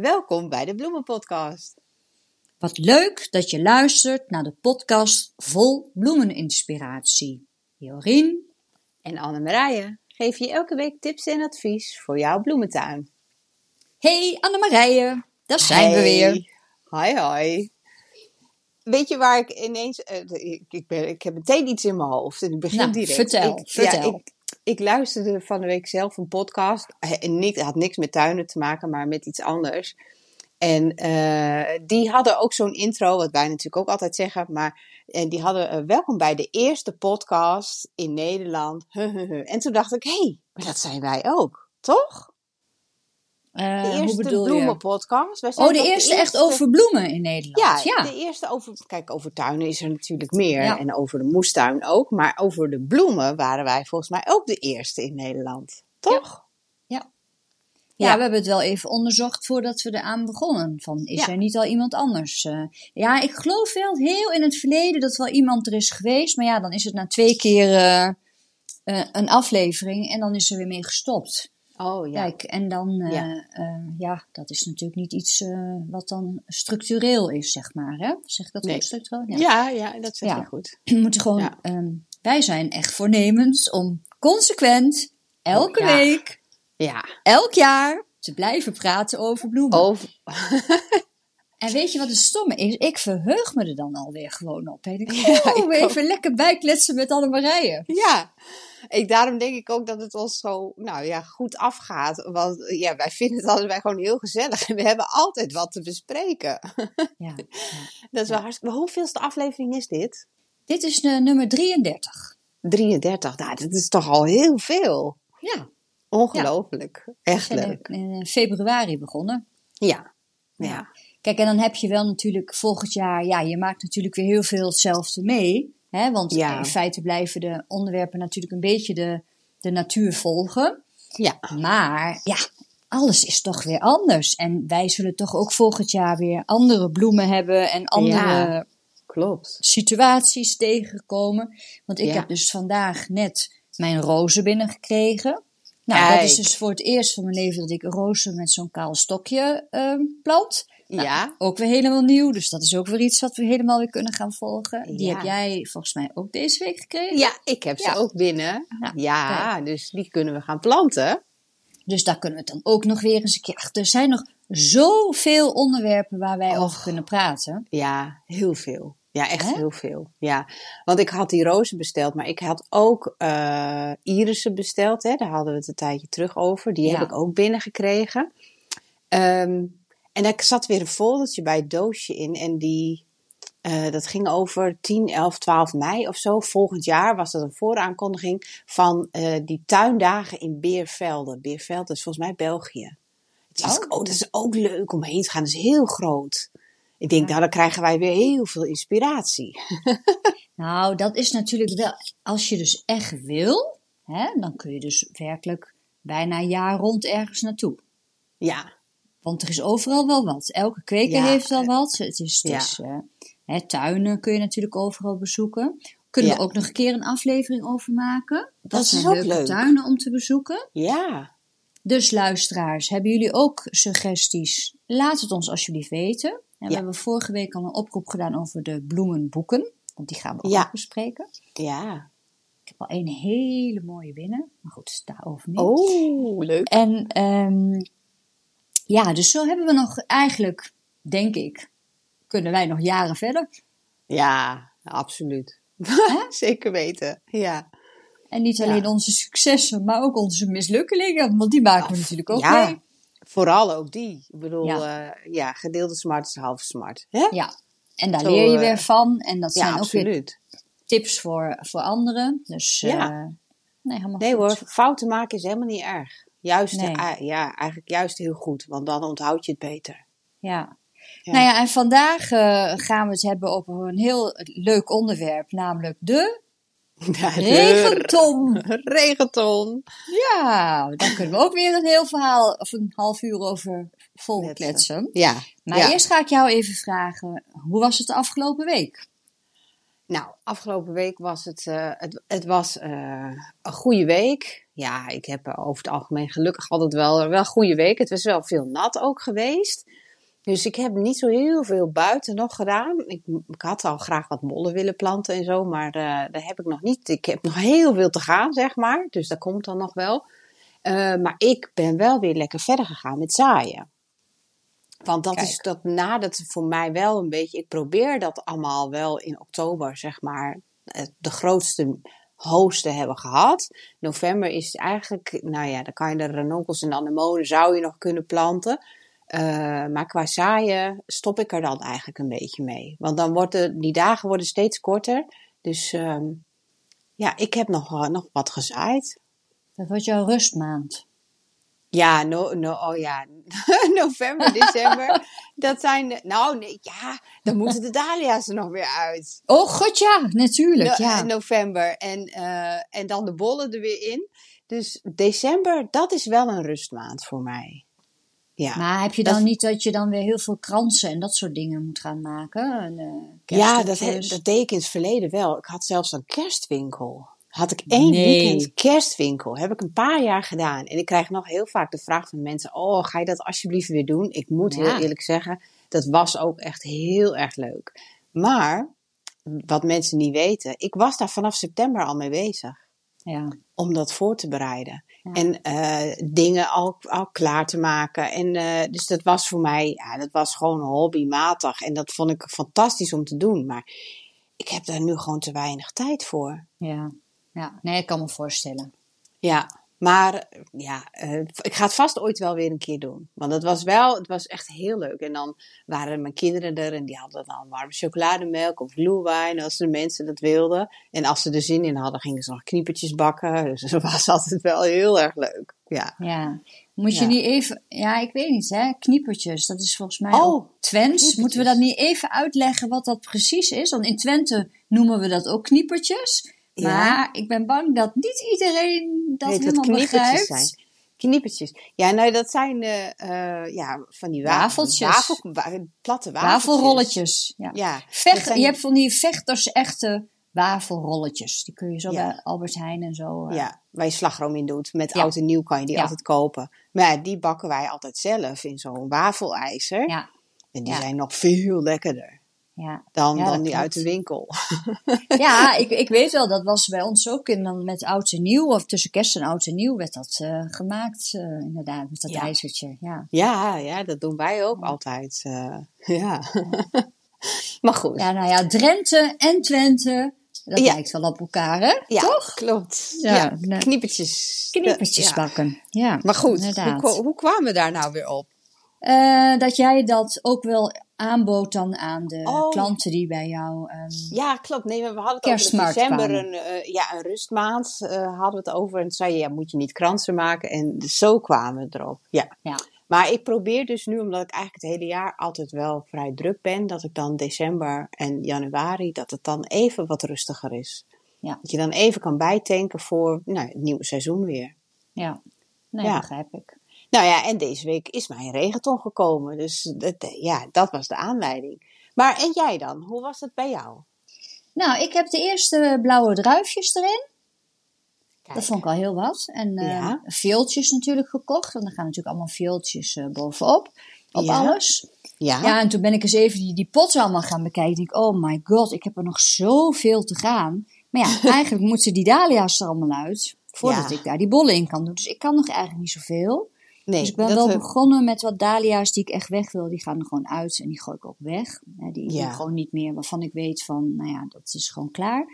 Welkom bij de Bloemenpodcast. Wat leuk dat je luistert naar de podcast vol bloemeninspiratie. Jorien en Annemarije geven je elke week tips en advies voor jouw bloementuin. Hey Annemarije, daar zijn we weer. Hoi hoi. Weet je waar ik ineens... Uh, ik, ik, ben, ik heb meteen iets in mijn hoofd en ik begin nou, direct. Vertel, ik, vertel. Ja, ik, ik, luisterde van de week zelf een podcast. Het had niks met tuinen te maken, maar met iets anders. En uh, die hadden ook zo'n intro, wat wij natuurlijk ook altijd zeggen. Maar en die hadden uh, welkom bij de eerste podcast in Nederland. en toen dacht ik, hé, hey, maar dat zijn wij ook, toch? Uh, de eerste hoe bloemenpodcast. Oh, de eerste, de eerste, echt over bloemen in Nederland. Ja, ja, de eerste over. Kijk, over tuinen is er natuurlijk meer. Ja. En over de moestuin ook. Maar over de bloemen waren wij volgens mij ook de eerste in Nederland. Toch? Ja. Ja, we hebben het wel even onderzocht voordat we eraan begonnen. Van, is er niet al iemand anders? Uh, ja, ik geloof wel heel in het verleden dat wel iemand er is geweest. Maar ja, dan is het na twee keer uh, een aflevering en dan is er weer mee gestopt. Oh ja. Kijk, en dan, ja. ja, dat is natuurlijk niet iets wat dan structureel is, zeg maar. Hè? Zeg ik dat nee. goed structureel? Ja. ja, ja, dat zeg je goed. We moeten gewoon, ja. um, wij zijn echt voornemens om consequent elke oh, ja. week ja. elk jaar te blijven praten over bloemen. Over... en weet je wat het stomme is? Ik verheug me er dan alweer gewoon op. En ik, ja, oh, ik even ook. lekker bijkletsen met Annemarije. Ja, ik, daarom denk ik ook dat het ons zo nou ja, goed afgaat. Want ja, wij vinden het allebei gewoon heel gezellig. En we hebben altijd wat te bespreken. Ja, ja dat is wel hartstikke... Hoeveelste aflevering is dit? Dit is de nummer 33. 33, nou, dat is toch al heel veel. Ja. Ongelooflijk. Ja. Echt leuk. in februari begonnen. Ja. ja. ja. Kijk, en dan heb je wel natuurlijk volgend jaar, ja, je maakt natuurlijk weer heel veel hetzelfde mee. Hè? Want ja. in feite blijven de onderwerpen natuurlijk een beetje de, de natuur volgen. Ja. Maar ja, alles is toch weer anders. En wij zullen toch ook volgend jaar weer andere bloemen hebben en andere ja, klopt. situaties tegenkomen. Want ik heb dus vandaag net mijn rozen binnengekregen. Nou, dat is dus voor het eerst van mijn leven dat ik rozen met zo'n kaal stokje uh, plant. Nou, ja. Ook weer helemaal nieuw, dus dat is ook weer iets wat we helemaal weer kunnen gaan volgen. Die heb jij volgens mij ook deze week gekregen. Ja, ik heb ze ook binnen. Ja, Ja, dus die kunnen we gaan planten. Dus daar kunnen we het dan ook nog weer eens een keer. Er zijn nog zoveel onderwerpen waar wij Och. over kunnen praten. Ja, heel veel. Ja, echt Hè? heel veel. Ja, want ik had die rozen besteld, maar ik had ook eh irissen besteld. Hè? Daar hadden we het een tijdje terug over. Die heb ik ook binnengekregen. Ehm en daar zat weer een foldertje bij het doosje in. En die, eh, dat ging over 10, 11, 12 mei of zo. Volgend jaar was dat een vooraankondiging van eh, die tuindagen in Beervelde. Beervelde is volgens mij België. Toen ik, oh, dat is ook leuk om heen te gaan. Dat is heel groot. Ik denk, nou, dan krijgen wij weer heel veel inspiratie. Nou, dat is natuurlijk wel. Als je dus echt wil, hè, dan kun je dus werkelijk bijna een jaar rond ergens naartoe. Ja, Want er is overal wel wat. Elke kweker Ja. heeft wel wat. Het is, het is, eh, hè, tuinen kun je natuurlijk overal bezoeken. Kunnen Ja. we ook nog een keer een aflevering over maken? Dat is zijn ook leuke leuk. tuinen om te bezoeken. ja, Dus luisteraars, hebben jullie ook suggesties? Laat het ons alsjeblieft weten. En we hebben vorige week al een oproep gedaan over de bloemenboeken. Want die gaan we ook bespreken. ja. Ik heb al een hele mooie binnen. Maar goed, daarover niet. Oh, leuk. En ehm, ja, dus zo hebben we nog eigenlijk, denk ik, kunnen wij nog jaren verder. Ja, absoluut. Zeker weten. Ja. En niet Ja. alleen onze successen, maar ook onze mislukkelingen. Want die maken we natuurlijk ook ja, mee. vooral ook die. Ik bedoel, Ja. ja, ja gedeelde smart is half smart. Hè? Ja, en daar Zo, leer je eh, weer van. En dat zijn ook weer tips voor, voor anderen. Dus Ja. eh, nee, helemaal Nee goed. hoor, fouten maken is helemaal niet erg. Juist, Nee. eh, ja, eigenlijk juist heel goed, want dan onthoud je het beter. Ja. Ja. Nou ja, en vandaag eh, gaan we het hebben over een heel leuk onderwerp, namelijk de Ja, regenton. Regenton. Ja, daar kunnen we ook weer een heel verhaal of een half uur over vol Kletsen. kletsen. Ja. Maar ja. eerst ga ik jou even vragen, hoe was het de afgelopen week? Nou, afgelopen week was het, uh, het, het was uh, een goede week. Ja, ik heb over het algemeen gelukkig altijd wel, wel een goede week. Het was wel veel nat ook geweest. Dus ik heb niet zo heel veel buiten nog gedaan. Ik, ik had al graag wat mollen willen planten en zo, maar daar heb ik nog niet. Ik heb nog heel veel te gaan, zeg maar. Dus dat komt dan nog wel. maar ik ben wel weer lekker verder gegaan met zaaien. Want dat is dat nadert voor mij wel een beetje. Ik probeer dat allemaal wel in oktober, zeg maar, de grootste hoogste hebben gehad. November is eigenlijk, nou ja, dan kan je de ranonkels en anemonen zou je nog kunnen planten. Uh, maar qua zaaien stop ik er dan eigenlijk een beetje mee. Want dan worden die dagen worden steeds korter. Dus um, ja, ik heb nog, uh, nog wat gezaaid. Dat wordt jouw rustmaand. Ja, no, no, oh ja, november, december. dat zijn, nou nee, ja, dan moeten de dahlia's er nog weer uit. Oh god ja, natuurlijk, no, ja. November en, uh, en dan de bollen er weer in. Dus december, dat is wel een rustmaand voor mij. Ja. Maar heb je dan dat, niet dat je dan weer heel veel kransen en dat soort dingen moet gaan maken? En, uh, ja, dat, dat deed ik in het verleden wel. Ik had zelfs een kerstwinkel had ik één nee. weekend kerstwinkel. Heb ik een paar jaar gedaan. En ik krijg nog heel vaak de vraag van mensen: Oh, ga je dat alsjeblieft weer doen? Ik moet ja. heel eerlijk zeggen, dat was ook echt heel erg leuk. Maar, wat mensen niet weten, ik was daar vanaf september al mee bezig. Ja. Om dat voor te bereiden. Ja. En uh, dingen al, al klaar te maken. En uh, dus dat was voor mij, ja, dat was gewoon hobbymatig. En dat vond ik fantastisch om te doen. Maar ik heb daar nu gewoon te weinig tijd voor. Ja ja. Nee, ik kan me voorstellen. Ja, maar ja, uh, ik ga het vast ooit wel weer een keer doen. Want het was wel, het was echt heel leuk. En dan waren mijn kinderen er en die hadden dan warme chocolademelk of glühwein als de mensen dat wilden. En als ze er zin in hadden, gingen ze nog kniepertjes bakken. Dus dat was altijd wel heel erg leuk. Ja. ja. Moet je ja. niet even, ja, ik weet niet, hè, kniepertjes, dat is volgens mij oh, Twents. Moeten we dat niet even uitleggen wat dat precies is? Want in Twente noemen we dat ook kniepertjes. Maar ik ben bang dat niet iedereen dat helemaal begrijpt. Zijn. Kniepertjes. Ja, nou dat zijn uh, uh, ja, van die wafeltjes. Wafel, wa platte wafeltjes. Wafelrolletjes. Ja. ja Vecht, zijn... Je hebt van die vechters echte wafelrolletjes. Die kun je zo ja. bij Albert Heijn en zo. Uh... Ja, waar je slagroom in doet. Met oud en nieuw kan je die altijd kopen. Maar ja, die bakken wij altijd zelf in zo'n wafelijzer. Ja. En die zijn nog veel lekkerder. Ja. Dan, ja, dan die uit de winkel. ja, ik, ik weet wel, dat was bij ons ook in, dan met oud en nieuw, of tussen kerst en oud en nieuw werd dat uh, gemaakt, uh, inderdaad, met dat ja. ijzertje. Ja. Ja, ja, dat doen wij ook altijd. Uh, ja. maar goed. Ja, nou ja, Drenthe en Twente, dat ja. lijkt wel op elkaar, hè? Ja, Toch? klopt. Ja, ja. Nou, kniepertjes. Kniepertjes bakken, ja. Maar goed, hoe, hoe kwamen we daar nou weer op? Uh, dat jij dat ook wel aanbood dan aan de oh. klanten die bij jou. Um, ja, klopt. Nee, we hadden het over in december een, uh, ja, een rustmaand. Uh, hadden we het over. En toen zei je, ja, moet je niet kransen maken. En zo kwamen we erop. Ja. ja. Maar ik probeer dus nu, omdat ik eigenlijk het hele jaar altijd wel vrij druk ben, dat ik dan december en januari, dat het dan even wat rustiger is. Ja. Dat je dan even kan bijtanken voor nou, het nieuwe seizoen weer. Ja, nee, ja. begrijp ik. Nou ja, en deze week is mijn regenton gekomen. Dus dat, ja, dat was de aanleiding. Maar en jij dan? Hoe was het bij jou? Nou, ik heb de eerste blauwe druifjes erin. Kijk. Dat vond ik al heel wat. En uh, ja. veeltjes natuurlijk gekocht. Want er gaan natuurlijk allemaal veeltjes uh, bovenop. Op ja. alles. Ja. ja, en toen ben ik eens even die, die potten allemaal gaan bekijken. Ik denk, oh my god, ik heb er nog zoveel te gaan. Maar ja, eigenlijk moeten die dahlia's er allemaal uit. Voordat ja. ik daar die bollen in kan doen. Dus ik kan nog eigenlijk niet zoveel. Nee, dus ik ben wel we... begonnen met wat dahlia's die ik echt weg wil. Die gaan er gewoon uit en die gooi ik ook weg. Die ja. gewoon niet meer waarvan ik weet van, nou ja, dat is gewoon klaar.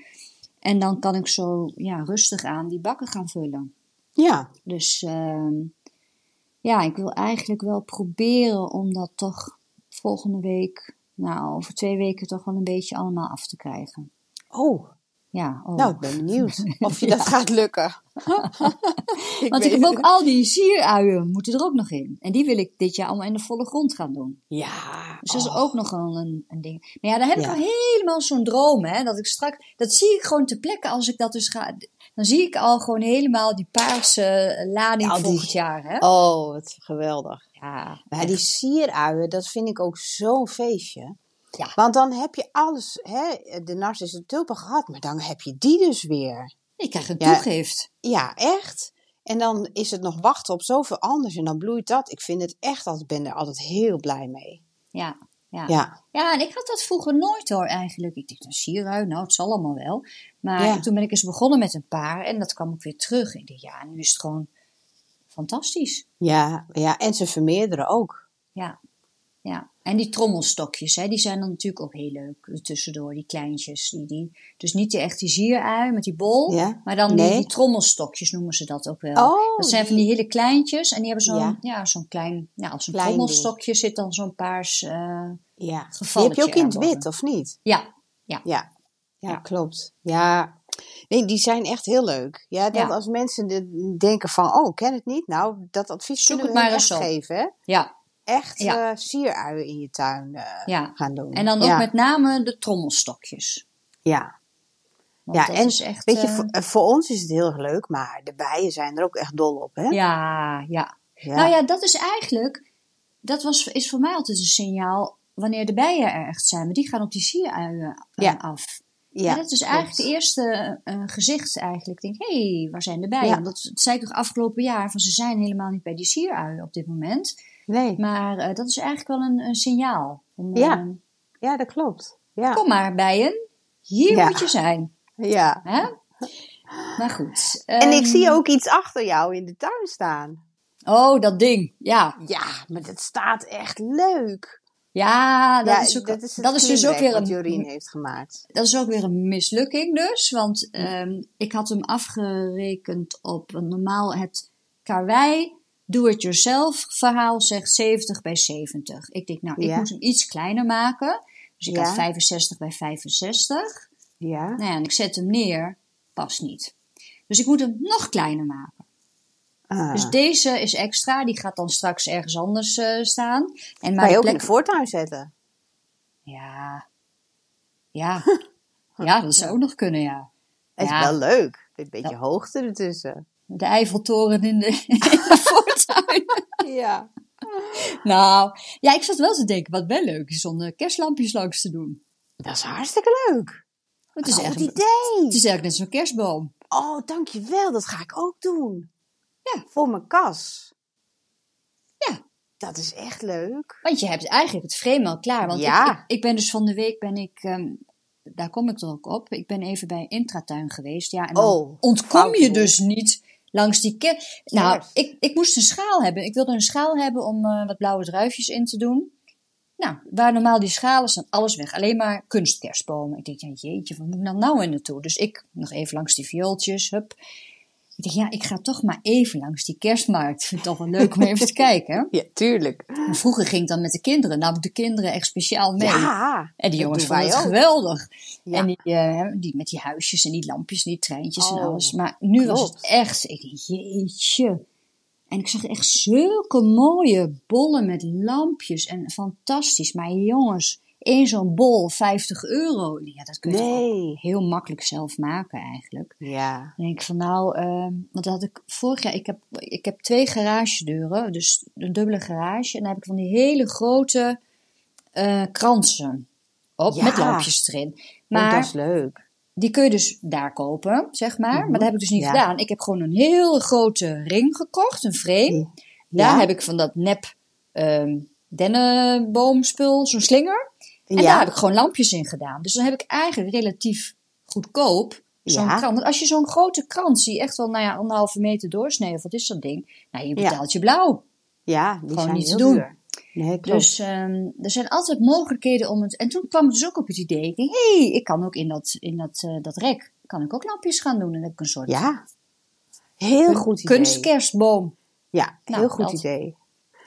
En dan kan ik zo ja, rustig aan die bakken gaan vullen. Ja. Dus uh, ja, ik wil eigenlijk wel proberen om dat toch volgende week, nou over twee weken toch wel een beetje allemaal af te krijgen. Oh, ja, oh. Nou, ik ben benieuwd of je ja. dat gaat lukken. ik Want ik heb ook al die sieruien moeten er ook nog in. En die wil ik dit jaar allemaal in de volle grond gaan doen. Ja. Dus dat is ook nog een, een, ding. Maar ja, dan heb ja. ik al helemaal zo'n droom, hè. Dat ik straks, dat zie ik gewoon te plekken als ik dat dus ga. Dan zie ik al gewoon helemaal die paarse lading ja, volgend jaar, hè. Oh, wat geweldig. Ja. Maar die sieruien, dat vind ik ook zo'n feestje. Ja. Want dan heb je alles, hè, de narcistische tulpen gehad, maar dan heb je die dus weer. Ik krijg een Ja. toegift. Ja, echt. En dan is het nog wachten op zoveel anders en dan bloeit dat. Ik vind het echt altijd, ben er altijd heel blij mee. Ja, ja. Ja, Ja, en ik had dat vroeger nooit hoor eigenlijk. Ik dacht, een sierui, nou het zal allemaal wel. Maar Ja. toen ben ik eens begonnen met een paar en dat kwam ook weer terug. Ik dacht, ja, nu is het gewoon fantastisch. ja, ja. En ze vermeerderen ook. Ja, ja. En die trommelstokjes, hè, die zijn dan natuurlijk ook heel leuk er tussendoor, die kleintjes. Die, die, dus niet die echt die zierui met die bol, Ja. maar dan die, Nee. die trommelstokjes noemen ze dat ook wel. Oh, dat zijn van die hele kleintjes en die hebben zo'n Ja. ja. zo'n klein, ja, als een Klein trommelstokje zit dan zo'n paars, eh, Ja. Die heb je ook in het wit, of niet? ja, Ja. Ja, Ja. klopt. Ja. Nee, die zijn echt heel leuk. Ja, dat Ja. als mensen de- denken van, oh, ik ken het niet. Nou, dat advies Zoek kunnen we maar echt geven, hè? ja, Echt Ja. eh, sieruien in je tuin eh, ja. gaan doen. En dan ook ja. met name de trommelstokjes. Ja, Want ja en echt, weet je, eh, voor, voor ons is het heel erg leuk, maar de bijen zijn er ook echt dol op, hè? ja, ja. Nou ja, dat is eigenlijk, dat was, is voor mij altijd een signaal wanneer de bijen er echt zijn. Maar die gaan op die sieruien af. Ja, dat is eigenlijk het eerste gezicht eigenlijk. Ik denk, hé, hey, waar zijn de bijen? Dat, dat zei ik toch afgelopen jaar, van ze zijn helemaal niet bij die sieruien op dit moment. Nee, Maar eh, dat is eigenlijk wel een, een signaal. Om, Ja. eh, ja, dat klopt. Ja, kom maar, bijen. Hier Ja. moet je zijn. ja. Hè? Maar goed. En ik ehm, zie ook iets achter jou in de tuin staan. Oh, dat ding. Ja, Ja, maar dat staat echt leuk. ja dat ja, is ook, dat is, dat is dus ook weer een, Jorien heeft gemaakt. dat is ook weer een mislukking dus. Want ehm, ik had hem afgerekend op normaal het karwei do-it-yourself verhaal zegt 70 bij 70. Ik denk, nou, ik Ja. moet hem iets kleiner maken. Dus ik Ja. had 65 bij 65. Ja, Nou ja, en ik zet hem neer, past niet. Dus ik moet hem nog kleiner maken. Ah. Dus deze is extra, die gaat dan straks ergens anders eh, staan. En maar kan je ook in plek... de voortuin zetten. Ja. Ja. Ja, dat zou ook nog kunnen, ja. Het Ja. is wel leuk. Een beetje hoogte ertussen. De Eiffeltoren in de, in de voortuin. Ja. Nou, ja, ik zat wel te denken, wat wel leuk is om de kerstlampjes langs te doen. Dat is hartstikke leuk. Het is, Een echt, goed het idee. is eigenlijk net zo'n kerstboom. Oh, dankjewel. Dat ga ik ook doen. Ja. Voor mijn kas. Ja. Dat is echt leuk. Want je hebt eigenlijk het frame al klaar. Want Ja. ik, ik, ik ben dus van de week, ben ik, ehm, daar kom ik toch ook op. Ik ben even bij Intratuin geweest. Ja, en dan Oh, ontkom je dus niet langs die kerst. Nou, ik, ik moest een schaal hebben. Ik wilde een schaal hebben om eh, wat blauwe druifjes in te doen. Nou, waar normaal die schalen staan, alles weg. Alleen maar kunstkerstbomen. Ik denk, ja, jeetje, wat moet ik nou nou in naartoe? Dus ik nog even langs die viooltjes, hup. Ik denk, ja, ik ga toch maar even langs die kerstmarkt. Ik vind het toch wel leuk om even te kijken. Ja, tuurlijk. Maar vroeger ging ik dan met de kinderen. Nam ik de kinderen echt speciaal mee. Ja. En die jongens vonden het ook. geweldig. Ja. En die, eh, die met die huisjes en die lampjes en die treintjes en Oh, alles. Maar nu was het echt, ik dacht, jeetje. En ik zag echt zulke mooie bollen met lampjes en fantastisch. Maar jongens, één zo'n bol 50 euro. Ja, dat kun je Nee. heel makkelijk zelf maken eigenlijk. Ja. Dan denk ik van nou, ehm, want dat had ik vorig jaar, ik heb, ik heb twee garagedeuren, dus een dubbele garage. En dan heb ik van die hele grote eh, kransen op, Ja. met lampjes erin. Maar, Maar Oh, dat is leuk. die kun je dus daar kopen, zeg maar. Mhm. Maar dat heb ik dus niet Ja. gedaan. Ik heb gewoon een heel grote ring gekocht, een frame. Daar heb ik van dat nep ehm dennenboomspul, zo'n slinger. En Ja. daar heb ik gewoon lampjes in gedaan. Dus dan heb ik eigenlijk relatief goedkoop zo'n Ja. krant. Want als je zo'n grote krant ziet, echt wel nou ja, anderhalve meter doorsnee, of wat is dat ding? Nou, je Ja. betaalt je blauw. Ja, die Gewoon zijn niet te doen. duur. Nee. Dus ehm, er zijn altijd mogelijkheden om het... En toen kwam ik dus ook op het idee, ik denk, hé, hey, ik kan ook in dat, in dat, eh, dat rek, kan ik ook lampjes gaan doen. En dan heb ik een soort ja. Heel goed idee. kunstkerstboom. Ja, Nou, heel goed dat. idee.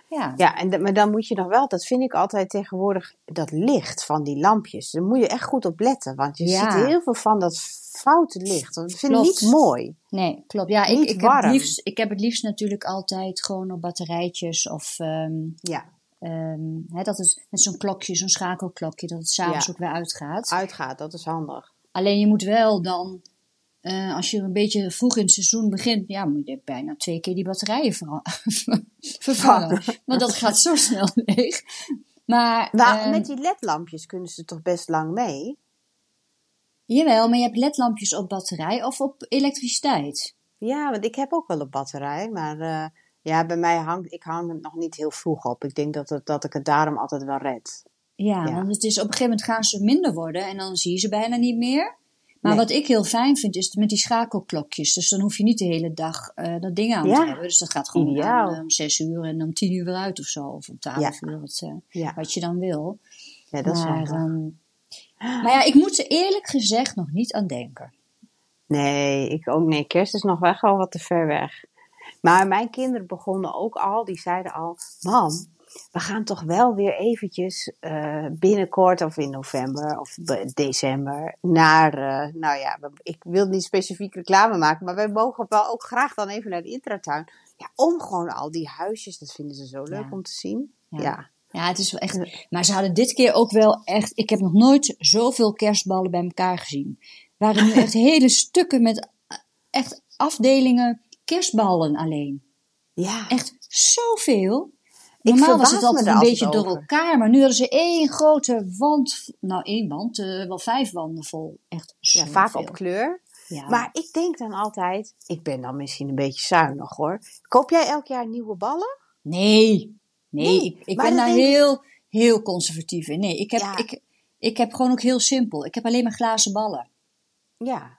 Ja. Ja, en, maar dan moet je nog wel, dat vind ik altijd tegenwoordig, dat licht van die lampjes. Daar moet je echt goed op letten. Want je Ja. ziet heel veel van dat foute licht. Dat vind ik niet mooi. Nee, klopt. Ja, ik, ik, heb liefst, ik heb het liefst natuurlijk altijd gewoon op batterijtjes of... ehm, Ja, Ehm, dat het met zo'n klokje, zo'n schakelklokje, dat het s'avonds Ja. ook weer uitgaat. uitgaat, dat is handig. Alleen je moet wel dan, eh, als je een beetje vroeg in het seizoen begint, ja, moet je bijna twee keer die batterijen vervangen. Want dat gaat zo snel leeg. Maar, Maar ehm, met die ledlampjes kunnen ze toch best lang mee? Jawel, maar je hebt ledlampjes op batterij of op elektriciteit. Ja, want ik heb ook wel een batterij, maar eh, ja, bij mij hangt, ik hang het nog niet heel vroeg op. Ik denk dat, het, dat ik het daarom altijd wel red. Ja, Ja. want het is op een gegeven moment gaan ze minder worden en dan zie je ze bijna niet meer. Maar Nee. wat ik heel fijn vind is met die schakelklokjes. Dus dan hoef je niet de hele dag eh, dat ding aan Ja. te hebben. Dus dat gaat gewoon aan, eh, om zes uur en om tien uur weer uit of zo. Of om twaalf uur, wat, eh, Ja, wat je dan wil. ja dat is maar, handig. ehm, maar ja, ik moet er eerlijk gezegd nog niet aan denken. Nee, ik ook nee. Kerst is nog wel gewoon wat te ver weg. Maar mijn kinderen begonnen ook al, die zeiden al, mam, we gaan toch wel weer eventjes eh, binnenkort of in november of be- december naar, eh, nou ja, ik wil niet specifiek reclame maken, maar wij mogen wel ook graag dan even naar de intratuin. Ja, om gewoon al die huisjes, dat vinden ze zo leuk Ja. om te zien. Ja. Ja. Ja, het is wel echt. Maar ze hadden dit keer ook wel echt. Ik heb nog nooit zoveel kerstballen bij elkaar gezien. Er waren nu echt hele stukken met eh, echt afdelingen kerstballen alleen. Ja. Echt zoveel. Normaal was het altijd een beetje door elkaar, maar nu hadden ze één grote wand. Nou, één wand, eh, wel vijf wanden vol. Echt ja, vaak op kleur. Ja. Maar ik denk dan altijd, ik ben dan misschien een beetje zuinig hoor. Koop jij elk jaar nieuwe ballen? Nee, nee, Nee, ik, ben daar denk heel, heel conservatief in. Nee, ik heb, Ja. ik, ik heb gewoon ook heel simpel. Ik heb alleen maar glazen ballen. Ja.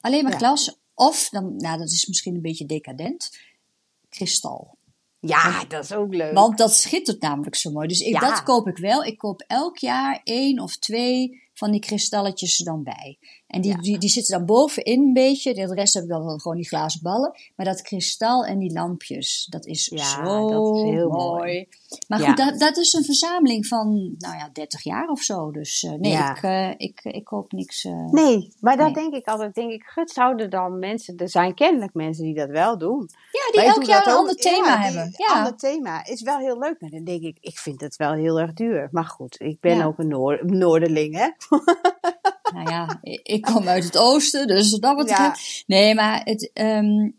Alleen maar glas. Of, dan, nou dat is misschien een beetje decadent, kristal. Ja, dat is ook leuk. Want dat schittert namelijk zo mooi. Dus ik, Ja. dat koop ik wel. Ik koop elk jaar één of twee van die kristalletjes er dan bij. En die, Ja. die, die zitten dan bovenin een beetje. De rest heb ik dan gewoon die glazen ballen. Maar dat kristal en die lampjes, dat is Ja, zo dat is heel mooi. mooi. Maar Ja. goed, dat, dat is een verzameling van, nou ja, 30 jaar of zo. Dus eh, nee, ik, eh, ik, ik koop niks. eh, Nee, maar dat Nee. denk ik altijd. Denk ik, gut, zouden dan mensen, er zijn kennelijk mensen die dat wel doen. Ja, die elk jaar een ander thema hebben. Ja. ander thema is wel heel leuk. Maar dan denk ik, ik vind het wel heel erg duur. Maar goed, ik ben ook een Noor Noorderling, hè? Nou ja, ik kom uit het oosten, dus dat wat Ja. Nee, maar het, ehm,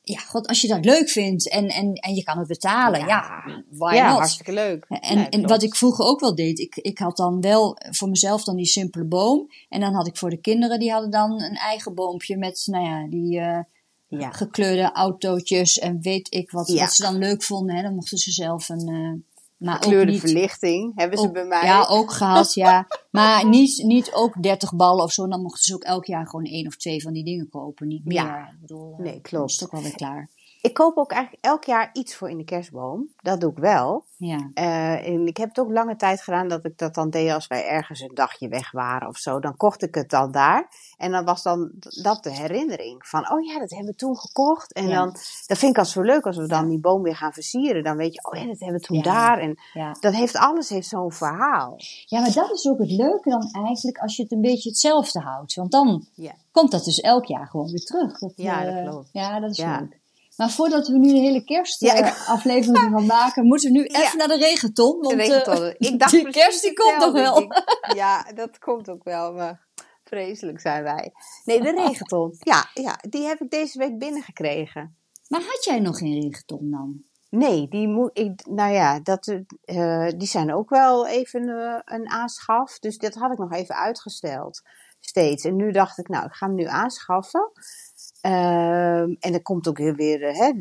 ja, god, als je dat leuk vindt en, en, en je kan het betalen, ja, Ja. why ja, not? hartstikke leuk. En, Nee, en wat ik vroeger ook wel deed, ik, ik had dan wel voor mezelf dan die simpele boom. En dan had ik voor de kinderen, die hadden dan een eigen boompje met, nou ja, die eh, Ja. gekleurde autootjes en weet ik wat, Ja. wat ze dan leuk vonden. Hè. Dan mochten ze zelf een, eh, maar ook Gekleurde niet... verlichting hebben ze ook- bij mij. Ja, ook gehad, ja. Maar niet, niet ook 30 ballen of zo. Dan mochten ze ook elk jaar gewoon één of twee van die dingen kopen. Niet meer. Ja. Ik bedoel, Nee, klopt. is het ook alweer klaar. Ik koop ook eigenlijk elk jaar iets voor in de kerstboom. Dat doe ik wel. Ja. Eh, en ik heb het ook lange tijd gedaan dat ik dat dan deed als wij ergens een dagje weg waren of zo. Dan kocht ik het dan daar. En dan was dan dat de herinnering van, oh ja, dat hebben we toen gekocht. En Ja. dan, dat vind ik als zo leuk als we dan die boom weer gaan versieren. Dan weet je, oh ja, dat hebben we toen daar. En dat heeft, alles heeft zo'n verhaal. ja, maar dat is ook het leuke dan eigenlijk als je het een beetje hetzelfde houdt. Want dan komt dat dus elk jaar gewoon weer terug. Dat, Ja, dat eh, klopt. Ja, dat is leuk. Maar voordat we nu de hele Ja, ik- kerstaflevering gaan maken, moeten we nu Ja. even naar de regenton. Want De eh, regentonnen. Ik dacht die kerst die komt nog wel. Ik Ja, dat komt ook wel. Maar vreselijk zijn wij. Nee, de regenton. Ja, ja, die heb ik deze week binnengekregen. Maar had jij nog geen regenton dan? Nee, die moet ik. Nou ja, dat, eh, die zijn ook wel even eh, een aanschaf. Dus dat had ik nog even uitgesteld. Steeds. En nu dacht ik, nou, ik ga hem nu aanschaffen. Ehm, en er komt ook weer, weer eh, hè,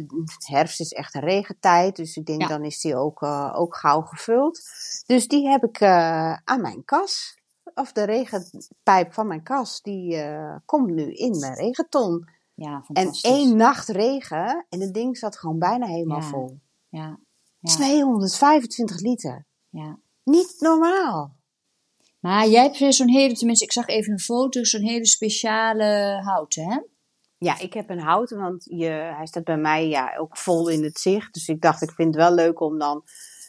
herfst is echt een regentijd. Dus ik denk, Ja. dan is die ook, eh, ook gauw gevuld. Dus die heb ik eh, aan mijn kas. Of de regenpijp van mijn kas, die komt nu in mijn regenton. Ja, En één nacht regen en het ding zat gewoon bijna helemaal Ja. vol. Ja, ja, 225 liter. ja. Niet normaal. Maar jij hebt weer zo'n hele, tenminste, ik zag even een foto, zo'n hele speciale houten, hè? Ja, ik heb een houten, want je, hij staat bij mij ja, ook vol in het zicht. Dus ik dacht, ik vind het wel leuk om dan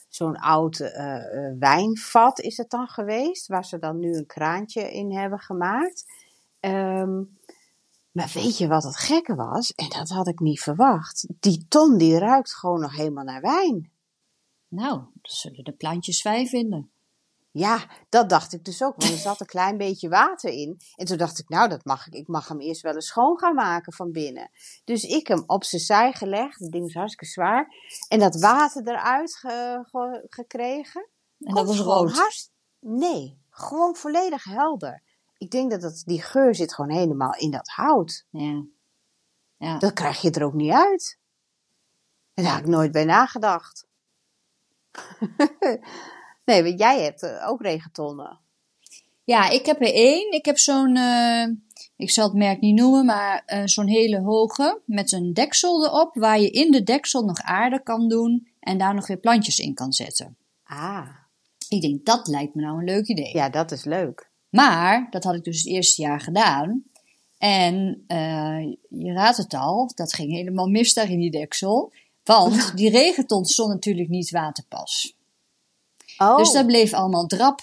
zo'n oud eh, eh, wijnvat is het dan geweest. Waar ze dan nu een kraantje in hebben gemaakt. Ehm, maar weet je wat het gekke was? En dat had ik niet verwacht. Die ton die ruikt gewoon nog helemaal naar wijn. Nou, dat zullen de plantjes fijn vinden. Ja, dat dacht ik dus ook, want er zat een klein beetje water in. En toen dacht ik, nou, dat mag ik. Ik mag hem eerst wel eens schoon gaan maken van binnen. Dus ik hem op zijn zij gelegd. Het ding is hartstikke zwaar. En dat water eruit ge- ge- gekregen. En dat was gewoon rood. hartst- Nee, gewoon volledig helder. Ik denk dat het, die geur zit gewoon helemaal in dat hout. Ja. Ja. Dat krijg je er ook niet uit. En daar had ik nooit bij nagedacht. nee, want jij hebt eh, ook regentonnen. Ja, ik heb er één. Ik heb zo'n, eh, ik zal het merk niet noemen, maar eh, zo'n hele hoge met een deksel erop, waar je in de deksel nog aarde kan doen en daar nog weer plantjes in kan zetten. Ah, Ik denk, dat lijkt me nou een leuk idee. ja, dat is leuk. Maar, dat had ik dus het eerste jaar gedaan. En je raadt het al, dat ging helemaal mis daar in die deksel. Want die regenton stond natuurlijk niet waterpas. Oh, Dus daar bleef allemaal drap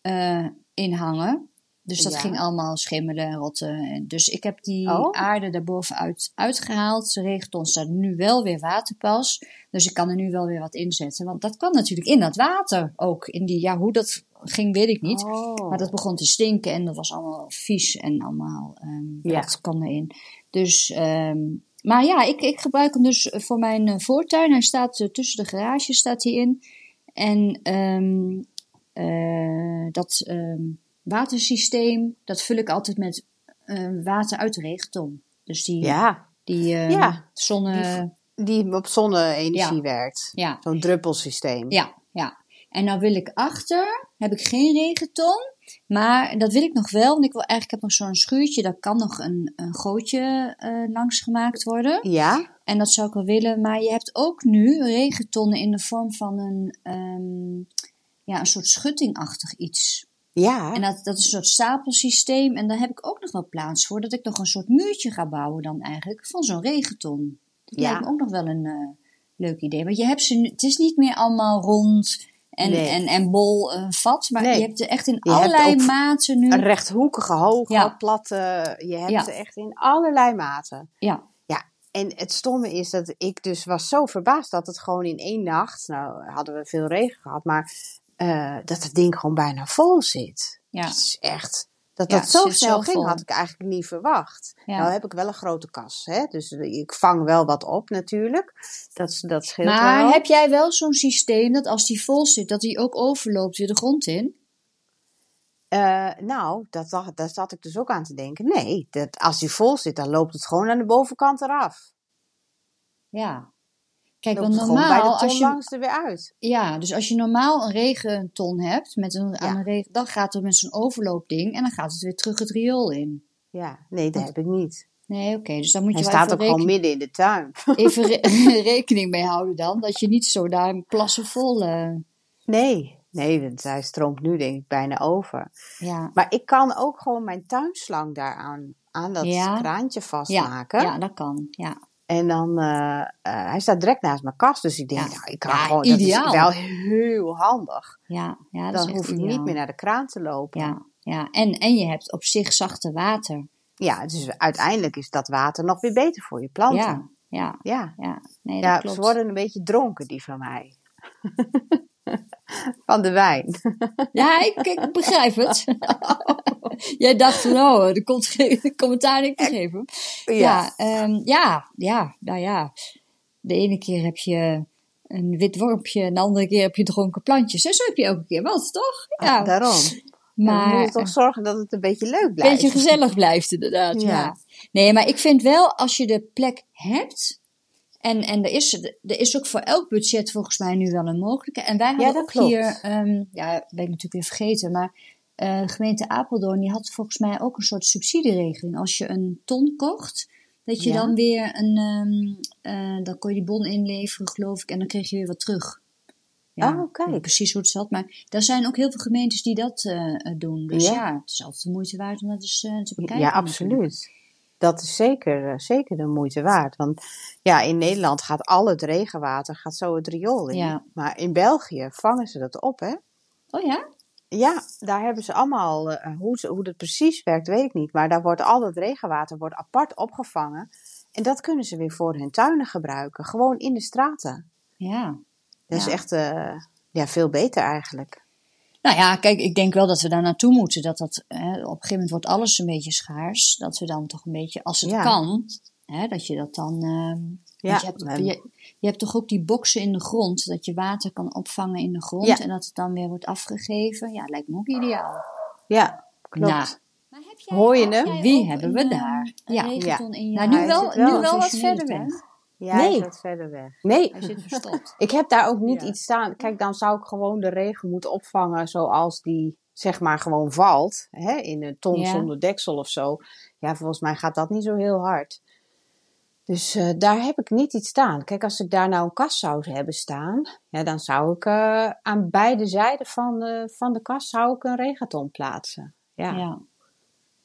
eh, in hangen. Dus dat Ja. ging allemaal schimmelen en rotten. En Dus ik heb die Oh. aarde daarbovenuit uitgehaald. De regenton staat nu wel weer waterpas. Dus ik kan er nu wel weer wat inzetten. Want dat kwam natuurlijk in dat water ook. In die, ja, hoe dat ging weet ik niet. Oh. Maar dat begon te stinken en dat was allemaal vies en allemaal ehm Ja. dat kwam erin. Dus, ehm, maar ja, ik, ik gebruik hem dus voor mijn eh, voortuin. Hij staat eh, tussen de garages staat hij in. En ehm, eh, dat ehm, watersysteem, dat vul ik altijd met eh, water uit de regenton. Dus die, ja, die ehm, Ja, zonne... die op zonne-energie Ja. werkt. Zo'n druppelsysteem. ja, ja. En nou wil ik achter, heb ik geen regenton. Maar dat wil ik nog wel. Want ik wil eigenlijk heb nog zo'n schuurtje. Daar kan nog een, een gootje eh, langs gemaakt worden. Ja? En dat zou ik wel willen. Maar je hebt ook nu regentonnen in de vorm van een, ehm, ja, een soort schuttingachtig iets. Ja. En dat, dat is een soort stapelsysteem. En daar heb ik ook nog wel plaats voor. Dat ik nog een soort muurtje ga bouwen dan eigenlijk. Van zo'n regenton. Dat Ja. lijkt me ook nog wel een eh, leuk idee. Want je hebt ze nu, het is niet meer allemaal rond en, Nee. en, en bol een vat. Maar Nee. je hebt er echt in Je allerlei maten nu. Een rechthoekige, hoge, Ja. platte. Je hebt Ja. ze echt in allerlei maten. Ja, Ja, en het stomme is dat ik dus was zo verbaasd dat het gewoon in één nacht, nou hadden we veel regen gehad, maar eh, dat het ding gewoon bijna vol zit. ja, Dat is echt, dat Ja, dat zo zit snel ging, had ik eigenlijk niet verwacht. Ja. Nou heb ik wel een grote kas, hè? dus ik vang wel wat op natuurlijk. Dat, dat scheelt Maar wel. heb jij wel zo'n systeem dat als die vol zit, dat die ook overloopt weer de grond in? Eh, nou, dat, dacht- daar zat ik dus ook aan te denken. Nee, dat, als die vol zit, dan loopt het gewoon aan de bovenkant eraf. Ja. Kijk, want normaal, als je, langs er weer uit. ja, dus als je normaal een regenton hebt, met een, aan Ja. een regen, dan gaat het met zo'n overloopding en dan gaat het weer terug het riool in. Ja, nee, dat heb ik niet. Nee, oké, dus daar moet je Hij wel staat ook gewoon midden in de tuin. even re- rekening mee houden dan, dat je niet zo daar een plassen vol, eh, Nee, nee, want hij stroomt nu denk ik bijna over. ja. Maar ik kan ook gewoon mijn tuinslang daaraan aan dat Ja. kraantje Ja, vastmaken. ja, dat kan, ja. En dan, eh, eh, hij staat direct naast mijn kast. Dus ik denk, Ja. nou, ik kan Ja, gewoon, ideaal. dat is wel heel handig. Ja, ja dat Dan hoef ik ideaal. niet meer naar de kraan te lopen. Ja, ja. En, en je hebt op zich zachte water. Ja, dus uiteindelijk is dat water nog weer beter voor je planten. Ja, ja, Ja, ja. Nee, dat ja klopt. ze worden een beetje dronken, die van mij. van de wijn. Ja, ik, ik begrijp het. Jij dacht van, oh, er komt geen commentaar, ik begreep hem. Ja, ehm, ja, ja, nou ja. De ene keer heb je een wit wormpje en de andere keer heb je dronken plantjes. En zo heb je elke keer wat, toch? Ja, Ah, daarom. Maar maar moeten toch zorgen dat het een beetje leuk een blijft. beetje gezellig blijft inderdaad, ja. Ja. Nee, maar ik vind wel, als je de plek hebt... En, en er, is, er is ook voor elk budget volgens mij nu wel een mogelijke. En wij hadden dat ook klopt. hier, ehm, ja, ben ik natuurlijk weer vergeten, maar de gemeente Apeldoorn die had volgens mij ook een soort subsidieregeling. Als je een ton kocht, dat je Ja. dan weer een, ehm, eh, dan kon je die bon inleveren, geloof ik, en dan kreeg je weer wat terug. Oh, ik weet niet precies hoe het zat, maar er zijn ook heel veel gemeentes die dat eh, doen. Dus ja. Ja. het is altijd de moeite waard om dat eens te bekijken. Ja, absoluut. Dat is zeker, eh, zeker de moeite waard. Want ja, in Nederland gaat al het regenwater gaat zo het riool in. Ja. Maar in België vangen ze dat op, hè? Oh ja? Ja, daar hebben ze allemaal, eh, hoe, ze, hoe dat precies werkt, weet ik niet. Maar daar wordt al dat regenwater wordt apart opgevangen. En dat kunnen ze weer voor hun tuinen gebruiken. Gewoon in de straten. Ja. Dat is echt eh, ja, veel beter eigenlijk. Nou ja, kijk, ik denk wel dat we daar naartoe moeten. Dat dat, hè, op een gegeven moment wordt alles een beetje schaars. Dat we dan toch een beetje, als het Ja. kan, Hè, dat je dat dan. ehm, Ja, je, hebt, je, je hebt toch ook die boksen in de grond, dat je water kan opvangen in de grond Ja. en dat het dan weer wordt afgegeven. Ja, lijkt me ook ideaal. Ja, klopt. Nou, Maar heb jij, Hoor je hem? Wie hebben we een, daar? eh, Ja. In je nou, nu wel, nu wel wat verder weg. Ja, Nee. verder weg. Nee, Hij zit verstopt. Ik heb daar ook niet Ja. iets staan. Kijk, dan zou ik gewoon de regen moeten opvangen zoals die zeg maar gewoon valt. Hè, in een ton Ja. zonder deksel of zo. Ja, volgens mij gaat dat niet zo heel hard. Dus eh, daar heb ik niet iets staan. Kijk, als ik daar nou een kast zou hebben staan, ja, dan zou ik eh, aan beide zijden van de, van de kast zou ik een regenton plaatsen. Ja, ja.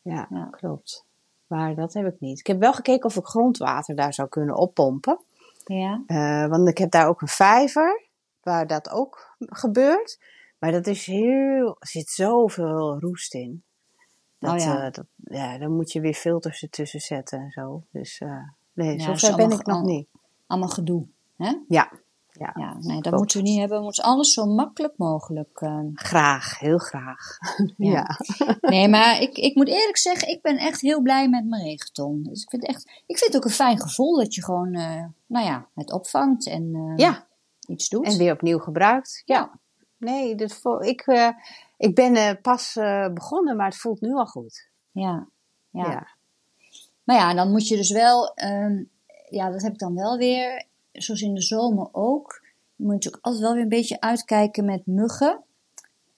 Ja. Ja. klopt. Maar dat heb ik niet. Ik heb wel gekeken of ik grondwater daar zou kunnen oppompen. Ja. Eh, want ik heb daar ook een vijver waar dat ook gebeurt. Maar dat is heel, er zit zoveel roest in. Dat, Oh ja. eh, dat, ja, dan moet je weer filters ertussen zetten en zo. Dus eh, nee, Ja, zover dat ben ik nog al- niet. Allemaal gedoe. Hè? Ja, ja, Ja, nee, dat moeten we niet hebben. We moeten alles zo makkelijk mogelijk. eh, graag, heel graag. Ja. ja. Nee, maar ik, ik moet eerlijk zeggen, ik ben echt heel blij met mijn regenton. Dus ik vind, echt, ik vind het ook een fijn gevoel dat je gewoon, eh, nou ja, het opvangt en eh, Ja, iets doet. en weer opnieuw gebruikt. Ja, nee, vo- ik, ik ben pas begonnen, maar het voelt nu al goed. Ja, ja. Ja. Maar ja, dan moet je dus wel, ehm, ja, dat heb ik dan wel weer, zoals in de zomer ook. Je moet natuurlijk altijd wel weer een beetje uitkijken met muggen.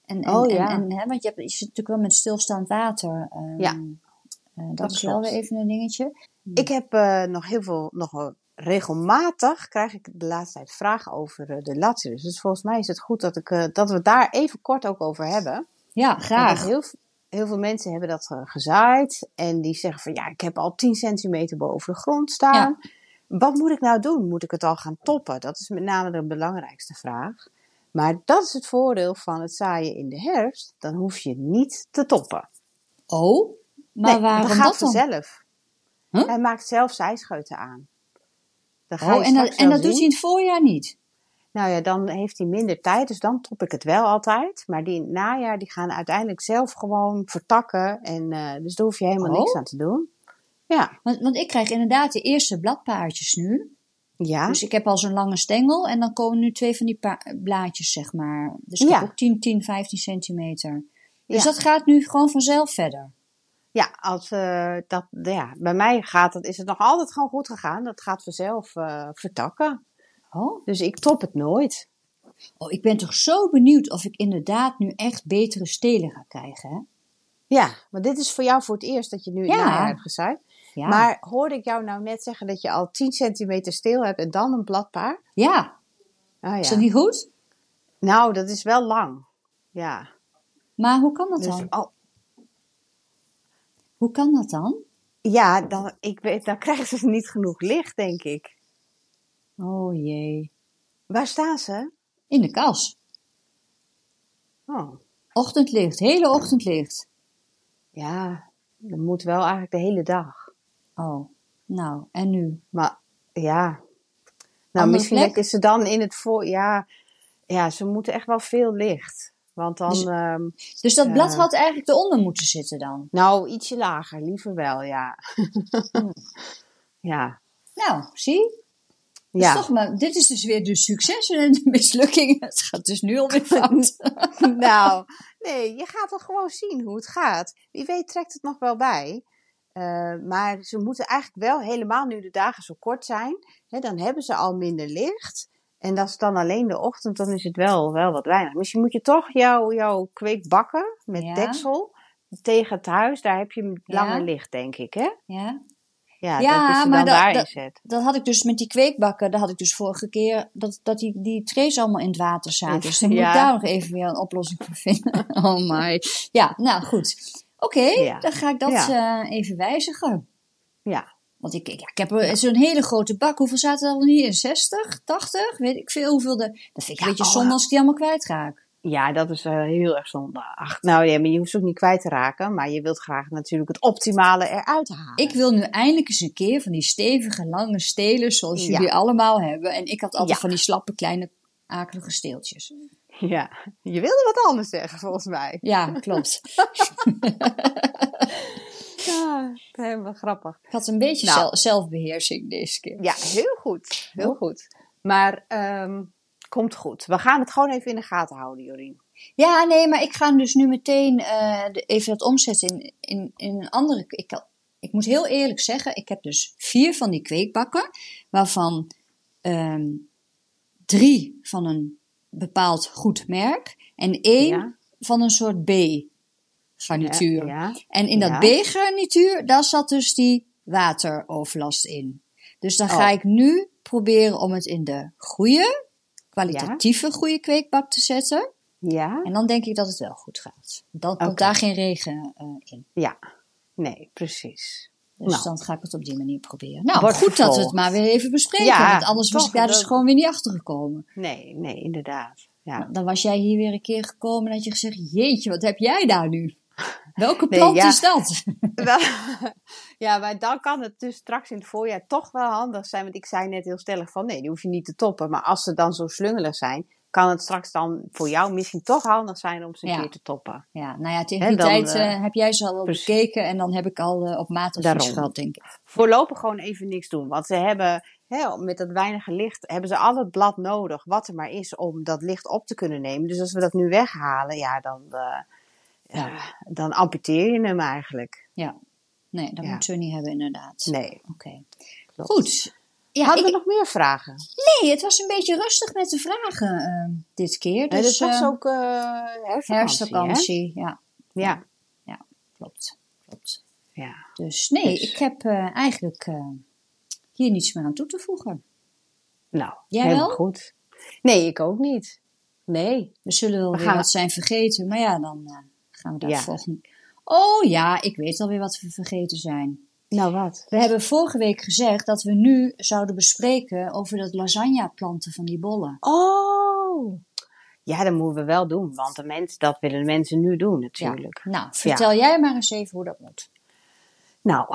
En, en, Oh, ja. en, en, hè, want je, hebt, je zit natuurlijk wel met stilstaand water. ehm, Ja, eh, dat, dat is wel weer even een dingetje. Ik heb eh, nog heel veel, nog wel regelmatig krijg ik de laatste tijd vragen over eh, de Lazarus. Dus volgens mij is het goed dat, ik, dat we het daar even kort ook over hebben. Ja, graag. heel, veel mensen hebben dat gezaaid en die zeggen van ja, ik heb al 10 centimeter boven de grond staan. Wat moet ik nou doen? Moet ik het al gaan toppen? Dat is met name de belangrijkste vraag. Maar dat is het voordeel van het zaaien in de herfst. Dan hoef je niet te toppen. Oh, maar nee, waarom dat gaat dat dan? vanzelf. Huh? Hij maakt zelf zijscheuten aan. Dan ga Oh, je en dat, en dat doet hij in het voorjaar niet? Nou ja, dan heeft hij minder tijd, dus dan top ik het wel altijd. Maar die in het najaar, die gaan uiteindelijk zelf gewoon vertakken. En, eh, dus daar hoef je helemaal Oh. niks aan te doen. Ja, Want, want ik krijg inderdaad de eerste bladpaardjes nu. ja. Dus ik heb al zo'n lange stengel en dan komen nu twee van die blaadjes, zeg maar. Dus ik Ja. heb ook 10, 10, 15 centimeter. Dus Ja. dat gaat nu gewoon vanzelf verder. ja, als, eh, dat, ja, bij mij gaat het, is het nog altijd gewoon goed gegaan. Dat gaat vanzelf eh, vertakken. Oh. Dus ik top het nooit. oh, ik ben toch zo benieuwd of ik inderdaad nu echt betere stelen ga krijgen, hè? Ja, maar dit is voor jou voor het eerst dat je nu Ja. hebt gezaaid. Ja. Maar hoorde ik jou nou net zeggen dat je al 10 centimeter steel hebt en dan een bladpaar? ja, Ah, is ja. dat niet goed? Nou, dat is wel lang. Ja. Maar hoe kan dat Dus dan? al, Hoe kan dat dan? ja, dan, ik weet, dan krijgen ze niet genoeg licht, denk ik. Oh jee. Waar staan ze? In de kas. Oh, Ochtendlicht, hele ochtendlicht. ja, dat moet wel eigenlijk de hele dag. Oh, nou, en nu? Maar ja, nou, Andere misschien plek? je ze dan in het voor. Ja, ja, ze moeten echt wel veel licht. Want dan, Dus- ehm, Dus dat blad Ja. had eigenlijk eronder moeten zitten dan? nou, ietsje lager, liever wel, ja. ja, Nou, zie? Dus ja. toch maar, dit is dus weer de successen en de mislukkingen. Het gaat dus nu alweer fout. nou, nee, je gaat toch gewoon zien hoe het gaat. Wie weet trekt het nog wel bij. Eh, maar ze moeten eigenlijk wel helemaal nu de dagen zo kort zijn. Hè, dan hebben ze al minder licht. En dat is dan alleen de ochtend, dan is het wel, wel wat weinig. Misschien moet je toch jouw, jouw kweek bakken met Ja. deksel tegen het huis. Daar heb je Ja. langer licht, denk ik, hè? Ja, Ja, Ja, dat je maar dan dat- daarin dat- zet. dat had ik dus met die kweekbakken. Dat had ik dus vorige keer, dat, dat die, die trays allemaal in het water zaten. Dus dan moet ik daar nog even weer een oplossing voor vinden. Oh my. Ja, nou goed. Oké, Ja. dan ga ik dat eh, even wijzigen. Ja. Want ik, ik, ja, ik heb er zo'n hele grote bak. Hoeveel zaten er al hier? 60, 80? Weet ik veel hoeveel. De, dat vind ik een beetje oh, zonde als ik die allemaal kwijtraak. Ja, dat is eh, heel erg zonde. Ach, nou ja, maar je hoeft ze ook niet kwijt te raken. Maar je wilt graag natuurlijk het optimale eruit halen. Ik wil nu eindelijk eens een keer van die stevige, lange stelen zoals jullie allemaal hebben. En ik had altijd van die slappe, kleine, akelige steeltjes. Ja, je wilde wat anders zeggen volgens mij. Ja, klopt. Ja, helemaal grappig. Ik had een beetje Nou. zel- zelfbeheersing deze keer. Ja, heel goed. Heel goed. Maar ehm, komt goed. We gaan het gewoon even in de gaten houden, Jorien. Ja, nee, maar ik ga dus nu meteen eh, even dat omzetten in, in, in een andere. Ik, ik moet heel eerlijk zeggen, ik heb dus vier van die kweekbakken, waarvan ehm, drie van een bepaald goed merk en één Ja. van een soort B-garnituur. Ja, En in dat. B-garnituur, daar zat dus die wateroverlast in. Dus dan ga Oh. ik nu proberen om het in de goede, kwalitatieve goede kweekbak te zetten. ja. En dan denk ik dat het wel goed gaat. Dan komt daar geen regen eh, in. ja. Nee, precies. Dus Nou. dan ga ik het op die manier proberen. Nou, Wordt goed dat we het maar weer even bespreken. Ja, want anders was ik daar dus gewoon weer niet achter gekomen. Nee, nee, inderdaad. Ja. Dan was jij hier weer een keer gekomen en had je gezegd: Jeetje, wat heb jij daar nu? Welke Nee, plant ja. is dat? Ja, maar dan kan het dus straks in het voorjaar toch wel handig zijn. Want ik zei net heel stellig van nee, die hoef je niet te toppen. Maar als ze dan zo slungelig zijn, kan het straks dan voor jou misschien toch handig zijn om ze een Ja. keer te toppen. Ja, nou ja, tegen die tijd eh, eh, heb jij ze al precies. bekeken en dan heb ik al eh, op maat advies gehad, denk ik. Voorlopig gewoon even niks doen. Want ze hebben, hè, met dat weinige licht, hebben ze al het blad nodig wat er maar is om dat licht op te kunnen nemen. Dus als we dat nu weghalen, ja, dan, Ja. dan amputeer je hem eigenlijk. Ja, nee, dat moeten we niet hebben, inderdaad. Nee. Oké. Goed. Ja, Hadden ik- we nog meer vragen? nee, het was een beetje rustig met de vragen eh, dit keer. Dus, dat was eh, ook eh herfstvakantie, herfstvakantie. Ja, Ja. klopt. klopt. ja. Dus nee, Dus. ik heb eh, eigenlijk eh, hier niets meer aan toe te voegen. Nou, Jij helemaal wel? goed. Nee, ik ook niet. Nee. We zullen wel We weer gaan- wat zijn vergeten, maar ja, dan gaan we daar Ja. volgende... Oh ja, ik weet alweer wat we vergeten zijn. Nou, wat? We hebben vorige week gezegd dat we nu zouden bespreken over dat lasagne planten van die bollen. Oh. Ja, dat moeten we wel doen, want de mens, dat willen de mensen nu doen natuurlijk. Nou, vertel jij maar eens even hoe dat moet. Nou,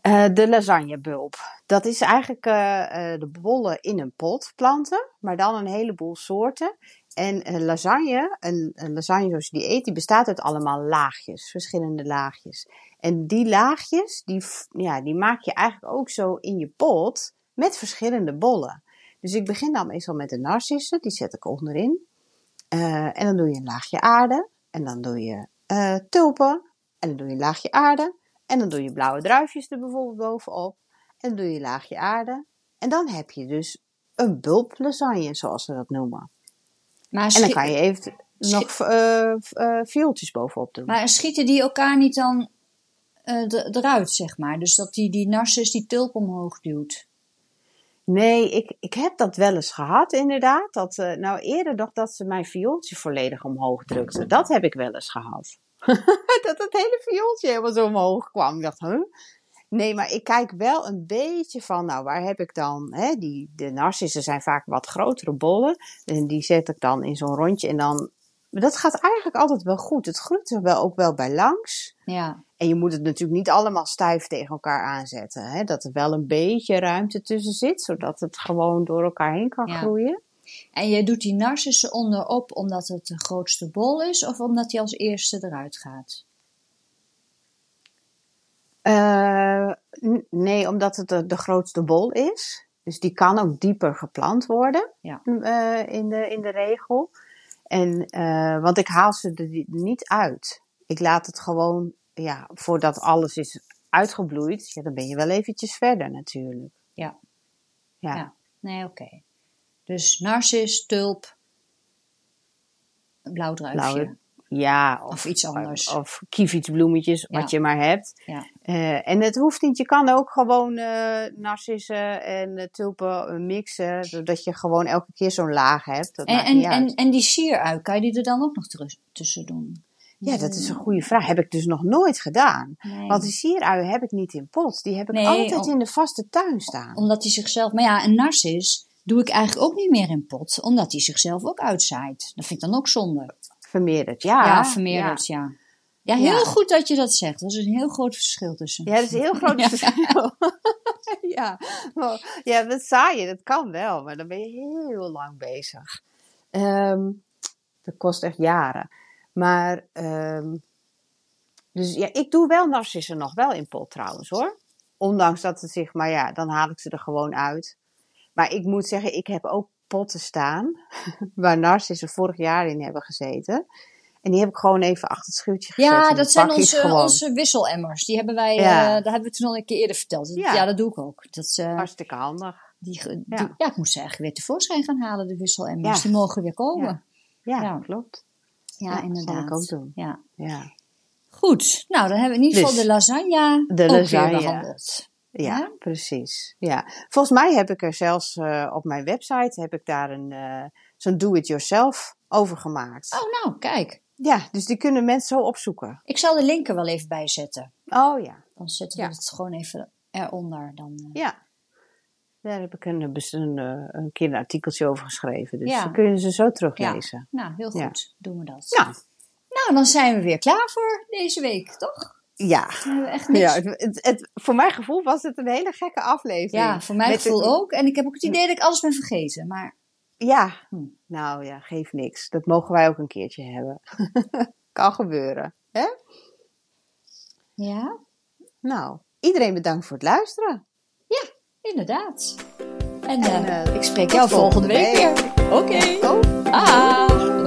eh, de lasagnebulb. Dat is eigenlijk eh, eh, de bollen in een pot planten, maar dan een heleboel soorten. En lasagne, een, een lasagne zoals je die eet, die bestaat uit allemaal laagjes, verschillende laagjes. En die laagjes, die, ja, die maak je eigenlijk ook zo in je pot met verschillende bollen. Dus ik begin dan meestal met de narcissen, die zet ik onderin. Eh, en dan doe je een laagje aarde. En dan doe je eh, tulpen. En dan doe je een laagje aarde. En dan doe je blauwe druifjes er bijvoorbeeld bovenop. En dan doe je een laagje aarde. En dan heb je dus een bulplasagne, zoals ze dat noemen. Maar, En dan kan je even nog eh, viooltjes bovenop doen. maar schieten die elkaar niet dan eh, eruit, zeg maar? Dus dat die, die narcis die tulp omhoog duwt. Nee, ik, ik heb dat wel eens gehad, inderdaad. Dat, eh, nou, eerder nog dat ze mijn viooltje volledig omhoog drukte. Dat heb ik wel eens gehad. dat het hele viooltje helemaal zo omhoog kwam. Ik dacht, huh? Nee, maar ik kijk wel een beetje van, nou, waar heb ik dan, hè, die, de narcissen zijn vaak wat grotere bollen. En die zet ik dan in zo'n rondje en dan, dat gaat eigenlijk altijd wel goed. Het groeit er wel ook wel bij langs. Ja, En je moet het natuurlijk niet allemaal stijf tegen elkaar aanzetten. Hè? Dat er wel een beetje ruimte tussen zit, zodat het gewoon door elkaar heen kan Ja. groeien. en je doet die narcissen onderop omdat het de grootste bol is of omdat die als eerste eruit gaat? Eh, nee, omdat het de, de grootste bol is. Dus die kan ook dieper geplant worden Ja. eh, in, de, in de regel. En, eh, want ik haal ze er niet uit. Ik laat het gewoon, ja, voordat alles is uitgebloeid, ja, dan ben je wel eventjes verder natuurlijk. Ja. Ja. Ja. Nee, oké. Dus narcis, tulp, een blauw druifje. Blauwe- Ja, Of iets anders. Of kievietsbloemetjes, wat je maar hebt. Ja. Eh, en het hoeft niet, je kan ook gewoon eh, narcissen en eh, tulpen mixen, zodat je gewoon elke keer zo'n laag hebt. Dat En, en, en, en die sierui, kan je die er dan ook nog tussen doen? Ja, dat is een goede vraag. Heb ik dus nog nooit gedaan. Nee. Want die sieruien heb ik niet in pot. Die heb ik Nee, altijd om- in de vaste tuin staan. Omdat hij zichzelf... Maar ja, een narcis doe ik eigenlijk ook niet meer in pot. Omdat hij zichzelf ook uitzaait. Dat vind ik dan ook zonde. Vermeerderd, ja. Ja, vermeerderd, ja. ja. heel Ja. goed dat je dat zegt. Dat is een heel groot verschil tussen. Ja, dat is een heel groot Ja. verschil. ja. Oh, ja, dat zaaien, dat kan wel, maar dan ben je heel lang bezig. Ehm, dat kost echt jaren. Maar, ehm, dus ja, ik doe wel narcissen nog wel in pot trouwens hoor. ondanks dat het zich, maar ja, dan haal ik ze er gewoon uit. Maar ik moet zeggen, ik heb ook potten staan waar narcissen vorig jaar in hebben gezeten. En die heb ik gewoon even achter het schuurtje gezet. Ja, dat zijn onze, onze wisselemmers. Die hebben wij, Ja. eh, daar hebben we toen al een keer eerder verteld. Dat- Ja. Ja, dat doe ik ook. Dat, is, eh, Hartstikke handig. die, Ja. ik moet ze eigenlijk weer tevoorschijn gaan halen, de wisselemmers. Die mogen weer komen. Ja, Ja. klopt. Ja, inderdaad. ik ook doen. Ja. Ja, Goed, nou dan hebben we in ieder geval Dus, de lasagne de ook lasagne. weer behandeld. ja, Ja? precies. Ja. Volgens mij heb ik er zelfs eh, op mijn website heb ik daar een eh, zo'n do-it-yourself over gemaakt. Oh, nou, kijk. Ja, dus die kunnen mensen zo opzoeken. Ik zal de link er wel even bij zetten. Oh ja, Dan zetten Ja. we het gewoon even eronder. Dan, eh. ja. Daar heb ik een, bes- een, eh, een keer een artikeltje over geschreven. Dus Ja. dan kun je ze zo teruglezen. Nou, heel Ja. goed. Doen we dat. Nou, Nou, dan zijn we weer klaar voor deze week, toch? ja. Echt niks. ja het, het, voor mijn gevoel was het een hele gekke aflevering. Ja, voor mijn Met gevoel ook. En ik heb ook het idee dat ik alles ben vergeten. Maar Ja, Hm. nou ja, geeft niks. Dat mogen wij ook een keertje hebben. kan gebeuren. Hè? ja, Nou, iedereen bedankt voor het luisteren. Inderdaad. En, en eh, eh, ik spreek jou volgende week, weer. Oké. Oh. Ah.